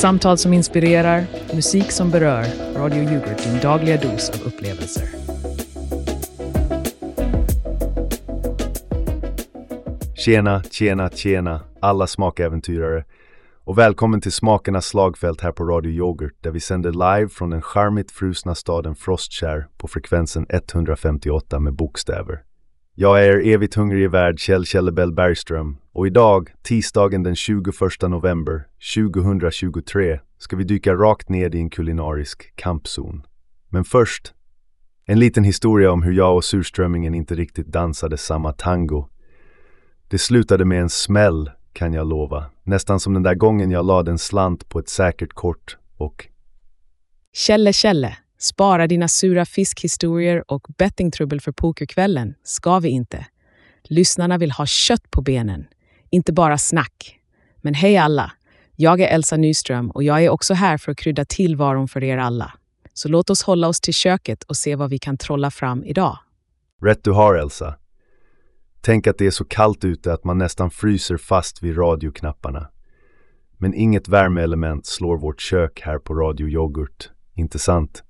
Samtal som inspirerar, musik som berör. Radio Yoghurt, din dagliga dos av upplevelser. Tjena, tjena, tjena, alla smakäventyrare. Och välkommen till Smakernas slagfält här på Radio Yoghurt där vi sänder live från den charmigt frusna staden Frostkärr på frekvensen 158 med bokstäver. Jag är er evigt hungrige värd Kjell Kjellebell Bergström och idag, tisdagen den 21 november 2023, ska vi dyka rakt ned i en kulinarisk kampzon. Men först, en liten historia om hur jag och surströmmingen inte riktigt dansade samma tango. Det slutade med en smäll, kan jag lova. Nästan som den där gången jag lade en slant på ett säkert kort och... Kjelle Kjelle, spara dina sura fiskhistorier och bettingtrubbel för pokerkvällen ska vi inte. Lyssnarna vill ha kött på benen, inte bara snack. Men hej alla! Jag är Elsa Nyström och jag är också här för att krydda tillvaron för er alla. Så låt oss hålla oss till köket och se vad vi kan trolla fram idag. Rätt du har, Elsa. Tänk att det är så kallt ute att man nästan fryser fast vid radioknapparna. Men inget värmeelement slår vårt kök här på Radio Yoghurt, inte sant?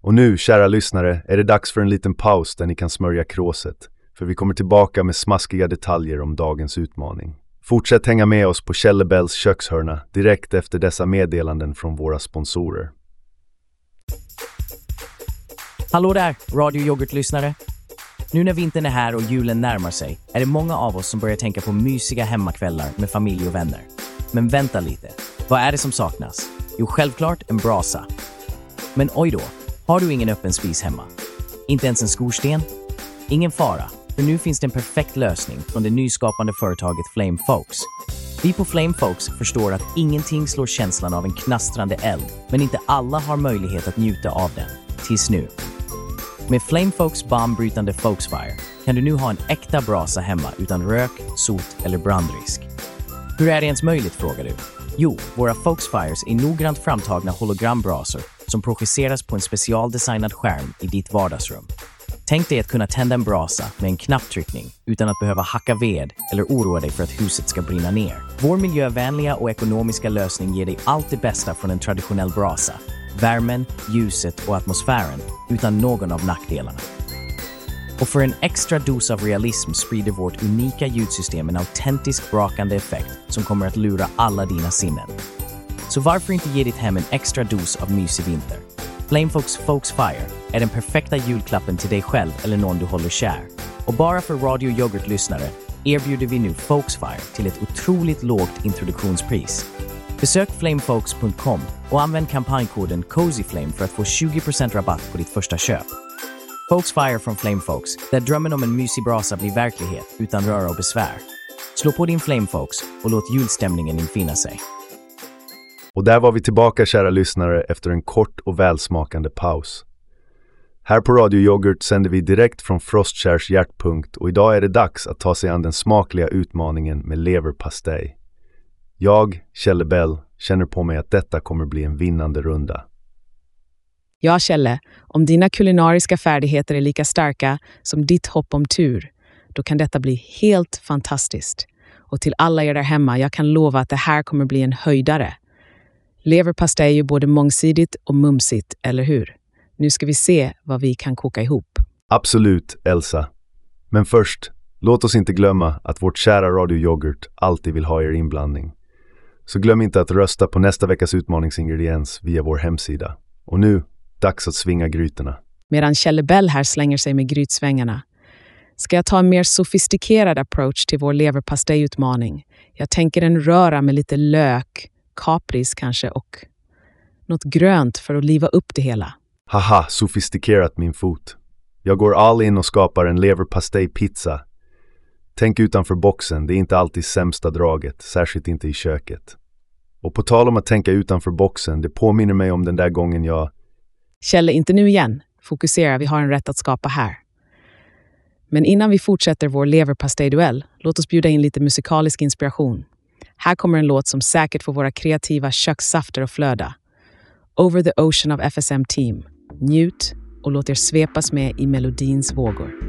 Och nu, kära lyssnare, är det dags för en liten paus där ni kan smörja kråset, för vi kommer tillbaka med smaskiga detaljer om dagens utmaning. Fortsätt hänga med oss på Kjellebells kökshörna direkt efter dessa meddelanden från våra sponsorer. Hallå där, Radio Yoghurt-lyssnare! Nu när vintern är här och julen närmar sig är det många av oss som börjar tänka på mysiga hemmakvällar med familj och vänner. Men vänta lite, vad är det som saknas? Jo, självklart en brasa. Men oj då, har du ingen öppen spis hemma? Inte ens en skorsten? Ingen fara, för nu finns det en perfekt lösning från det nyskapande företaget Flame Folks. Vi på Flame Folks förstår att ingenting slår känslan av en knastrande eld, men inte alla har möjlighet att njuta av den. Tills nu. Med Flame Folks bombrytande Folksfire kan du nu ha en äkta brasa hemma utan rök, sot eller brandrisk. Hur är det ens möjligt, frågar du? Jo, våra Folksfires är noggrant framtagna hologrambrasor som projiceras på en specialdesignad skärm i ditt vardagsrum. Tänk dig att kunna tända en brasa med en knapptryckning utan att behöva hacka ved eller oroa dig för att huset ska brinna ner. Vår miljövänliga och ekonomiska lösning ger dig allt det bästa från en traditionell brasa. Värmen, ljuset och atmosfären utan någon av nackdelarna. Och för en extra dos av realism sprider vårt unika ljudsystem en autentisk brakande effekt som kommer att lura alla dina sinnen. Så varför inte ge ditt hem en extra dos av mysig vinter? Flamefolks Folks Fire är den perfekta julklappen till dig själv eller någon du håller kär. Och bara för Radio Yoghurt-lyssnare erbjuder vi nu Folksfire till ett otroligt lågt introduktionspris. Besök flamefolks.com och använd kampanjkoden COZYFLAME för att få 20% rabatt på ditt första köp. Folksfire från Flamefolks, där drömmen om en mysig brasa blir verklighet utan röra och besvär. Slå på din Flamefolks och låt julstämningen infinna sig. Och där var vi tillbaka kära lyssnare efter en kort och välsmakande paus. Här på Radio Yoghurt sänder vi direkt från Frostkärs hjärtpunkt och idag är det dags att ta sig an den smakliga utmaningen med leverpastej. Jag, Kjelle Bell, känner på mig att detta kommer bli en vinnande runda. Ja, Kjelle, om dina kulinariska färdigheter är lika starka som ditt hopp om tur, då kan detta bli helt fantastiskt. Och till alla er där hemma, jag kan lova att det här kommer bli en höjdare. Leverpastej är ju både mångsidigt och mumsigt, eller hur? Nu ska vi se vad vi kan koka ihop. Absolut, Elsa. Men först, låt oss inte glömma att vårt kära Radio Yoghurt alltid vill ha er inblandning. Så glöm inte att rösta på nästa veckas utmaningsingrediens via vår hemsida. Och nu, dags att svinga grytorna. Medan Kjelle Bell här slänger sig med grytsvängarna ska jag ta en mer sofistikerad approach till vår leverpastejutmaning. Jag tänker en röra med lite lök, kapris kanske och något grönt för att liva upp det hela. Haha, sofistikerat min fot. Jag går all in och skapar en leverpastejpizza. Tänk utanför boxen, det är inte alltid sämsta draget, särskilt inte i köket. Och på tal om att tänka utanför boxen, det påminner mig om den där gången jag... Kjelle, inte nu igen. Fokusera, vi har en rätt att skapa här. Men innan vi fortsätter vår leverpastejduell, låt oss bjuda in lite musikalisk inspiration. Här kommer en låt som säkert får våra kreativa kökssafter att flöda. Over the Ocean of FSM Team. Njut och låt er svepas med i melodins vågor.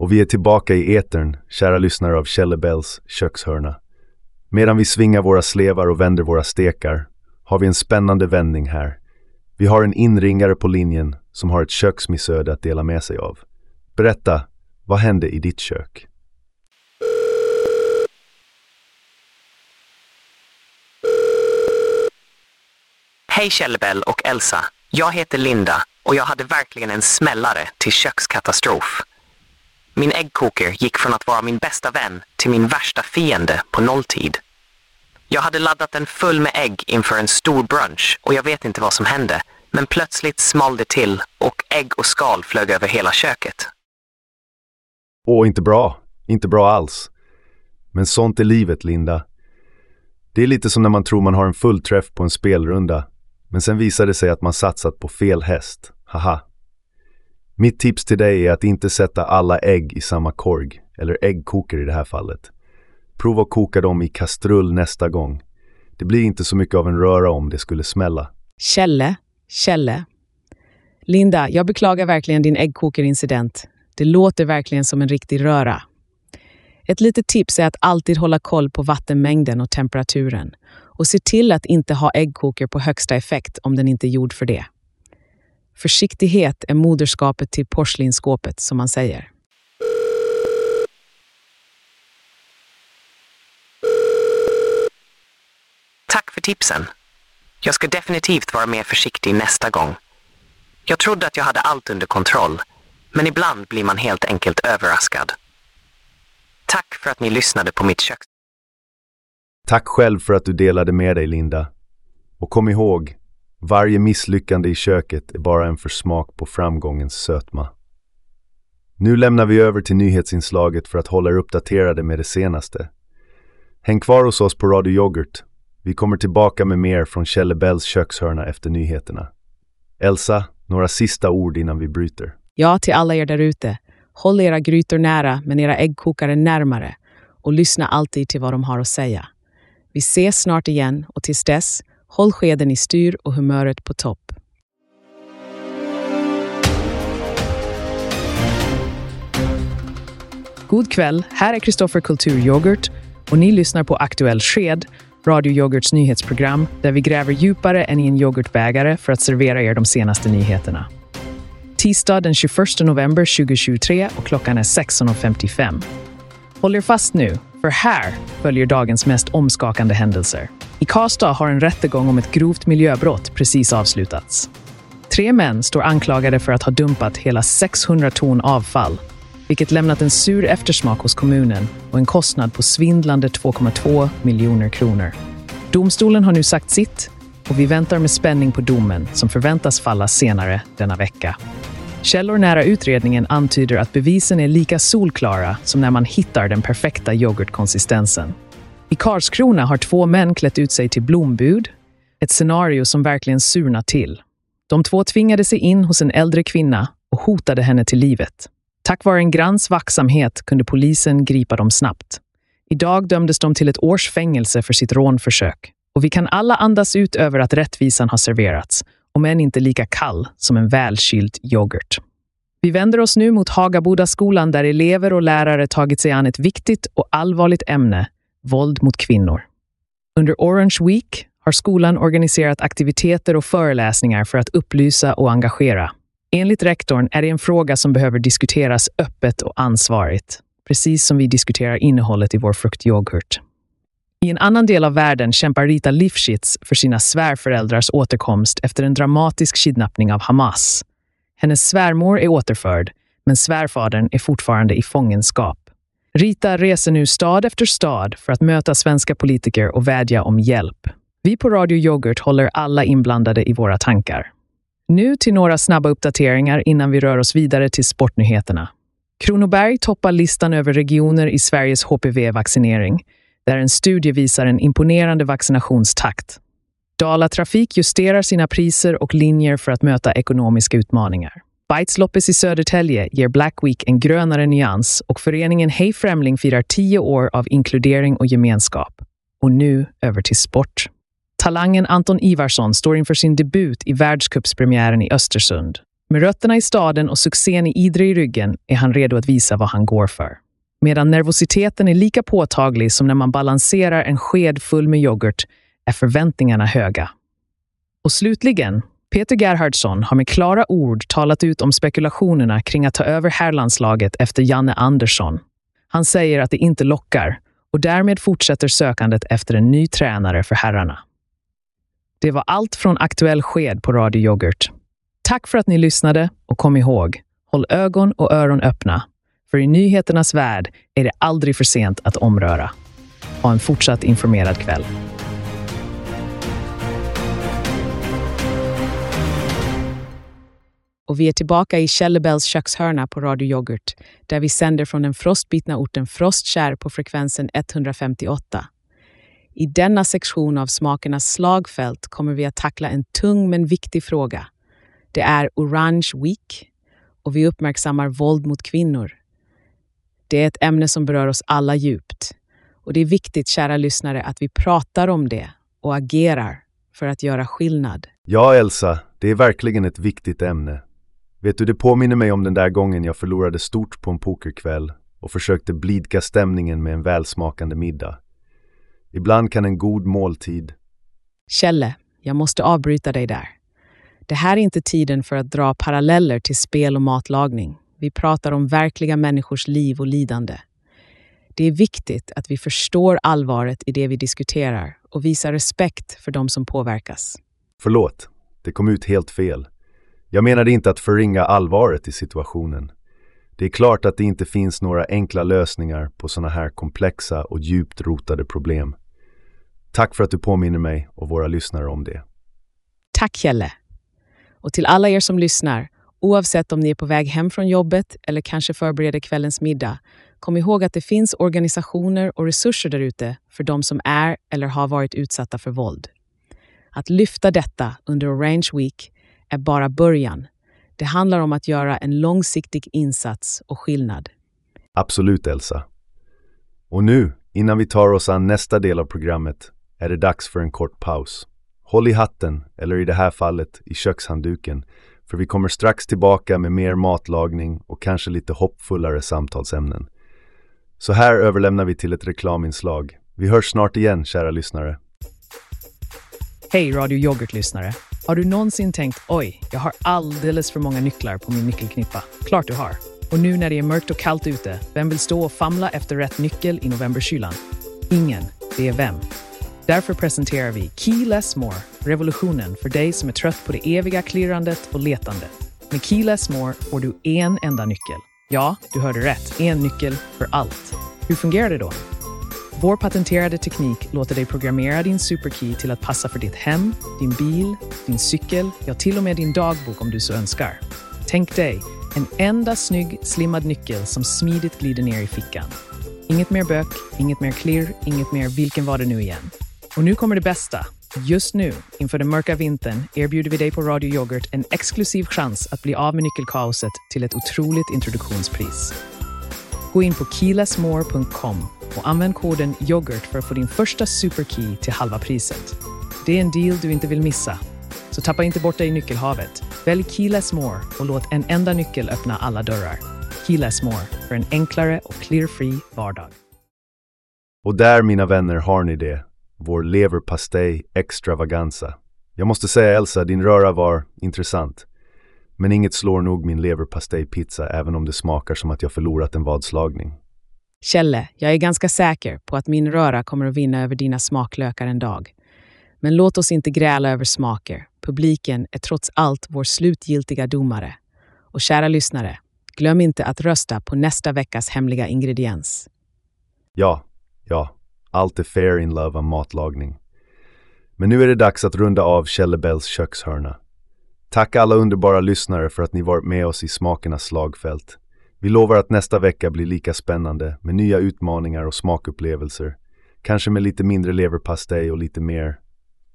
Och vi är tillbaka i etern, kära lyssnare av Kjellebells kökshörna. Medan vi svingar våra slevar och vänder våra stekar har vi en spännande vändning här. Vi har en inringare på linjen som har ett köksmissöde att dela med sig av. Berätta, vad hände i ditt kök? Hej Kjellebell och Elsa. Jag heter Linda och jag hade verkligen en smällare till kökskatastrof. Min äggkoker gick från att vara min bästa vän till min värsta fiende på nolltid. Jag hade laddat den full med ägg inför en stor brunch och jag vet inte vad som hände, men plötsligt small det till och ägg och skal flög över hela köket. Åh, inte bra. Inte bra alls. Men sånt är livet, Linda. Det är lite som när man tror man har en fullträff på en spelrunda, men sen visar det sig att man satsat på fel häst. Haha. Mitt tips till dig är att inte sätta alla ägg i samma korg, eller äggkokare i det här fallet. Prova att koka dem i kastrull nästa gång. Det blir inte så mycket av en röra om det skulle smälla. Kjelle, Kjelle. Linda, jag beklagar verkligen din äggkokerincident. Det låter verkligen som en riktig röra. Ett litet tips är att alltid hålla koll på vattenmängden och temperaturen och se till att inte ha äggkoker på högsta effekt om den inte är gjord för det. Försiktighet är moderskapet till porslinsskåpet, som man säger. Tack för tipsen. Jag ska definitivt vara mer försiktig nästa gång. Jag trodde att jag hade allt under kontroll, men ibland blir man helt enkelt överraskad. Tack för att ni lyssnade på mitt kök. Tack själv för att du delade med dig, Linda. Och kom ihåg, varje misslyckande i köket är bara en försmak på framgångens sötma. Nu lämnar vi över till nyhetsinslaget för att hålla er uppdaterade med det senaste. Häng kvar hos oss på Radio Yoghurt. Vi kommer tillbaka med mer från Kjelle Bells kökshörna efter nyheterna. Elsa, några sista ord innan vi bryter. Ja, till alla er därute. Håll era grytor nära, men era äggkokare närmare. Och lyssna alltid till vad de har att säga. Vi ses snart igen och tills dess, håll skeden i styr och humöret på topp. God kväll, här är Kristoffer Kulturyoghurt och ni lyssnar på Aktuell sked, Radio Yoghurts nyhetsprogram där vi gräver djupare än i en yoghurtbägare för att servera er de senaste nyheterna. Tisdag den 21 november 2023 och klockan är 16.55. Håll er fast nu, för här följer dagens mest omskakande händelser. I Karlstad har en rättegång om ett grovt miljöbrott precis avslutats. Tre män står anklagade för att ha dumpat hela 600 ton avfall, vilket lämnat en sur eftersmak hos kommunen och en kostnad på svindlande 2,2 miljoner kronor. Domstolen har nu sagt sitt och vi väntar med spänning på domen som förväntas falla senare denna vecka. Källor nära utredningen antyder att bevisen är lika solklara som när man hittar den perfekta yoghurtkonsistensen. I Karlskrona har två män klätt ut sig till blombud, ett scenario som verkligen surnar till. De två tvingade sig in hos en äldre kvinna och hotade henne till livet. Tack vare en granns vaksamhet kunde polisen gripa dem snabbt. Idag dömdes de till ett års fängelse för sitt rånförsök. Och vi kan alla andas ut över att rättvisan har serverats, om än inte lika kall som en välkyld yoghurt. Vi vänder oss nu mot Hagabodaskolan där elever och lärare tagit sig an ett viktigt och allvarligt ämne, våld mot kvinnor. Under Orange Week har skolan organiserat aktiviteter och föreläsningar för att upplysa och engagera. Enligt rektorn är det en fråga som behöver diskuteras öppet och ansvarigt, precis som vi diskuterar innehållet i vår fruktyoghurt. I en annan del av världen kämpar Rita Lifshitz för sina svärföräldrars återkomst efter en dramatisk kidnappning av Hamas. Hennes svärmor är återförd, men svärfadern är fortfarande i fångenskap. Rita reser nu stad efter stad för att möta svenska politiker och vädja om hjälp. Vi på Radio Yoghurt håller alla inblandade i våra tankar. Nu till några snabba uppdateringar innan vi rör oss vidare till sportnyheterna. Kronoberg toppar listan över regioner i Sveriges HPV-vaccinering, där en studie visar en imponerande vaccinationstakt. Dala Trafik justerar sina priser och linjer för att möta ekonomiska utmaningar. Bites loppis i Södertälje ger Black Week en grönare nyans och föreningen Hej Främling firar tio år av inkludering och gemenskap. Och nu över till sport. Talangen Anton Ivarsson står inför sin debut i världscupspremiären i Östersund. Med rötterna i staden och succén i Idre i ryggen är han redo att visa vad han går för. Medan nervositeten är lika påtaglig som när man balanserar en sked full med yoghurt är förväntningarna höga. Och slutligen, Peter Gerhardsson har med klara ord talat ut om spekulationerna kring att ta över herrlandslaget efter Janne Andersson. Han säger att det inte lockar och därmed fortsätter sökandet efter en ny tränare för herrarna. Det var allt från Aktuell sked på Radio Yoghurt. Tack för att ni lyssnade och kom ihåg, håll ögon och öron öppna. För i nyheternas värld är det aldrig för sent att omröra. Ha en fortsatt informerad kväll. Och vi är tillbaka i Källebells kökshörna på Radio Yoghurt, där vi sänder från den frostbitna orten Frostkärr på frekvensen 158. I denna sektion av Smakernas slagfält kommer vi att tackla en tung men viktig fråga. Det är Orange Week och vi uppmärksammar våld mot kvinnor. Det är ett ämne som berör oss alla djupt. Och det är viktigt, kära lyssnare, att vi pratar om det och agerar för att göra skillnad. Ja, Elsa, det är verkligen ett viktigt ämne. Vet du, det påminner mig om den där gången jag förlorade stort på en pokerkväll och försökte blidka stämningen med en välsmakande middag. Ibland kan en god måltid... Kjelle, jag måste avbryta dig där. Det här är inte tiden för att dra paralleller till spel och matlagning. Vi pratar om verkliga människors liv och lidande. Det är viktigt att vi förstår allvaret i det vi diskuterar och visar respekt för de som påverkas. Förlåt, det kom ut helt fel. Jag menade inte att förringa allvaret i situationen. Det är klart att det inte finns några enkla lösningar på sådana här komplexa och djupt rotade problem. Tack för att du påminner mig och våra lyssnare om det. Tack Kjelle! Och till alla er som lyssnar, oavsett om ni är på väg hem från jobbet eller kanske förbereder kvällens middag, kom ihåg att det finns organisationer och resurser därute för de som är eller har varit utsatta för våld. Att lyfta detta under Orange Week är bara början. Det handlar om att göra en långsiktig insats och skillnad. Absolut, Elsa. Och nu, innan vi tar oss an nästa del av programmet, är det dags för en kort paus. Håll i hatten, eller i det här fallet i kökshandduken, för vi kommer strax tillbaka med mer matlagning och kanske lite hoppfullare samtalsämnen. Så här överlämnar vi till ett reklaminslag. Vi hörs snart igen, kära lyssnare. Hej Radio Yoghurt-lyssnare! Har du någonsin tänkt oj, jag har alldeles för många nycklar på min nyckelknippa? Klart du har! Och nu när det är mörkt och kallt ute, vem vill stå och famla efter rätt nyckel i novemberkylan? Ingen. Det är vem? Därför presenterar vi Key Less More, revolutionen för dig som är trött på det eviga klirrandet och letandet. Med Key Less More får du en enda nyckel. Ja, du hörde rätt. En nyckel för allt. Hur fungerar det då? Vår patenterade teknik låter dig programmera din superkey till att passa för ditt hem, din bil, din cykel, ja till och med din dagbok om du så önskar. Tänk dig, en enda snygg, slimmad nyckel som smidigt glider ner i fickan. Inget mer bök, inget mer klirr, inget mer vilken var det nu igen. Och nu kommer det bästa. Just nu, inför den mörka vintern, erbjuder vi dig på Radio Yoghurt en exklusiv chans att bli av med nyckelkaoset till ett otroligt introduktionspris. Gå in på keylessmore.com och använd koden yoghurt för att få din första superkey till halva priset. Det är en deal du inte vill missa. Så tappa inte bort dig i nyckelhavet. Välj Keyless More och låt en enda nyckel öppna alla dörrar. Keyless More för en enklare och clear-free vardag. Och där, mina vänner, har ni det. Vår leverpastej extravaganza. Jag måste säga Elsa, din röra var intressant. Men inget slår nog min leverpastejpizza även om det smakar som att jag förlorat en vadslagning. Kjelle, jag är ganska säker på att min röra kommer att vinna över dina smaklökar en dag. Men låt oss inte gräla över smaker. Publiken är trots allt vår slutgiltiga domare. Och kära lyssnare, glöm inte att rösta på nästa veckas hemliga ingrediens. Ja, ja, allt är fair in love om matlagning. Men nu är det dags att runda av Kjellebells kökshörna. Tack alla underbara lyssnare för att ni varit med oss i smakernas slagfält. Vi lovar att nästa vecka blir lika spännande med nya utmaningar och smakupplevelser. Kanske med lite mindre leverpastej och lite mer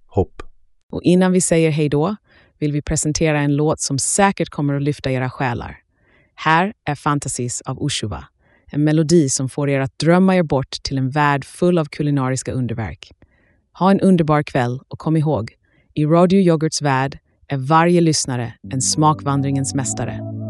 hopp. Och innan vi säger hej då vill vi presentera en låt som säkert kommer att lyfta era själar. Här är Fantasies av Ushuva. En melodi som får er att drömma er bort till en värld full av kulinariska underverk. Ha en underbar kväll och kom ihåg, i Radio Yoghurts värld är varje lyssnare en smakvandringens mästare.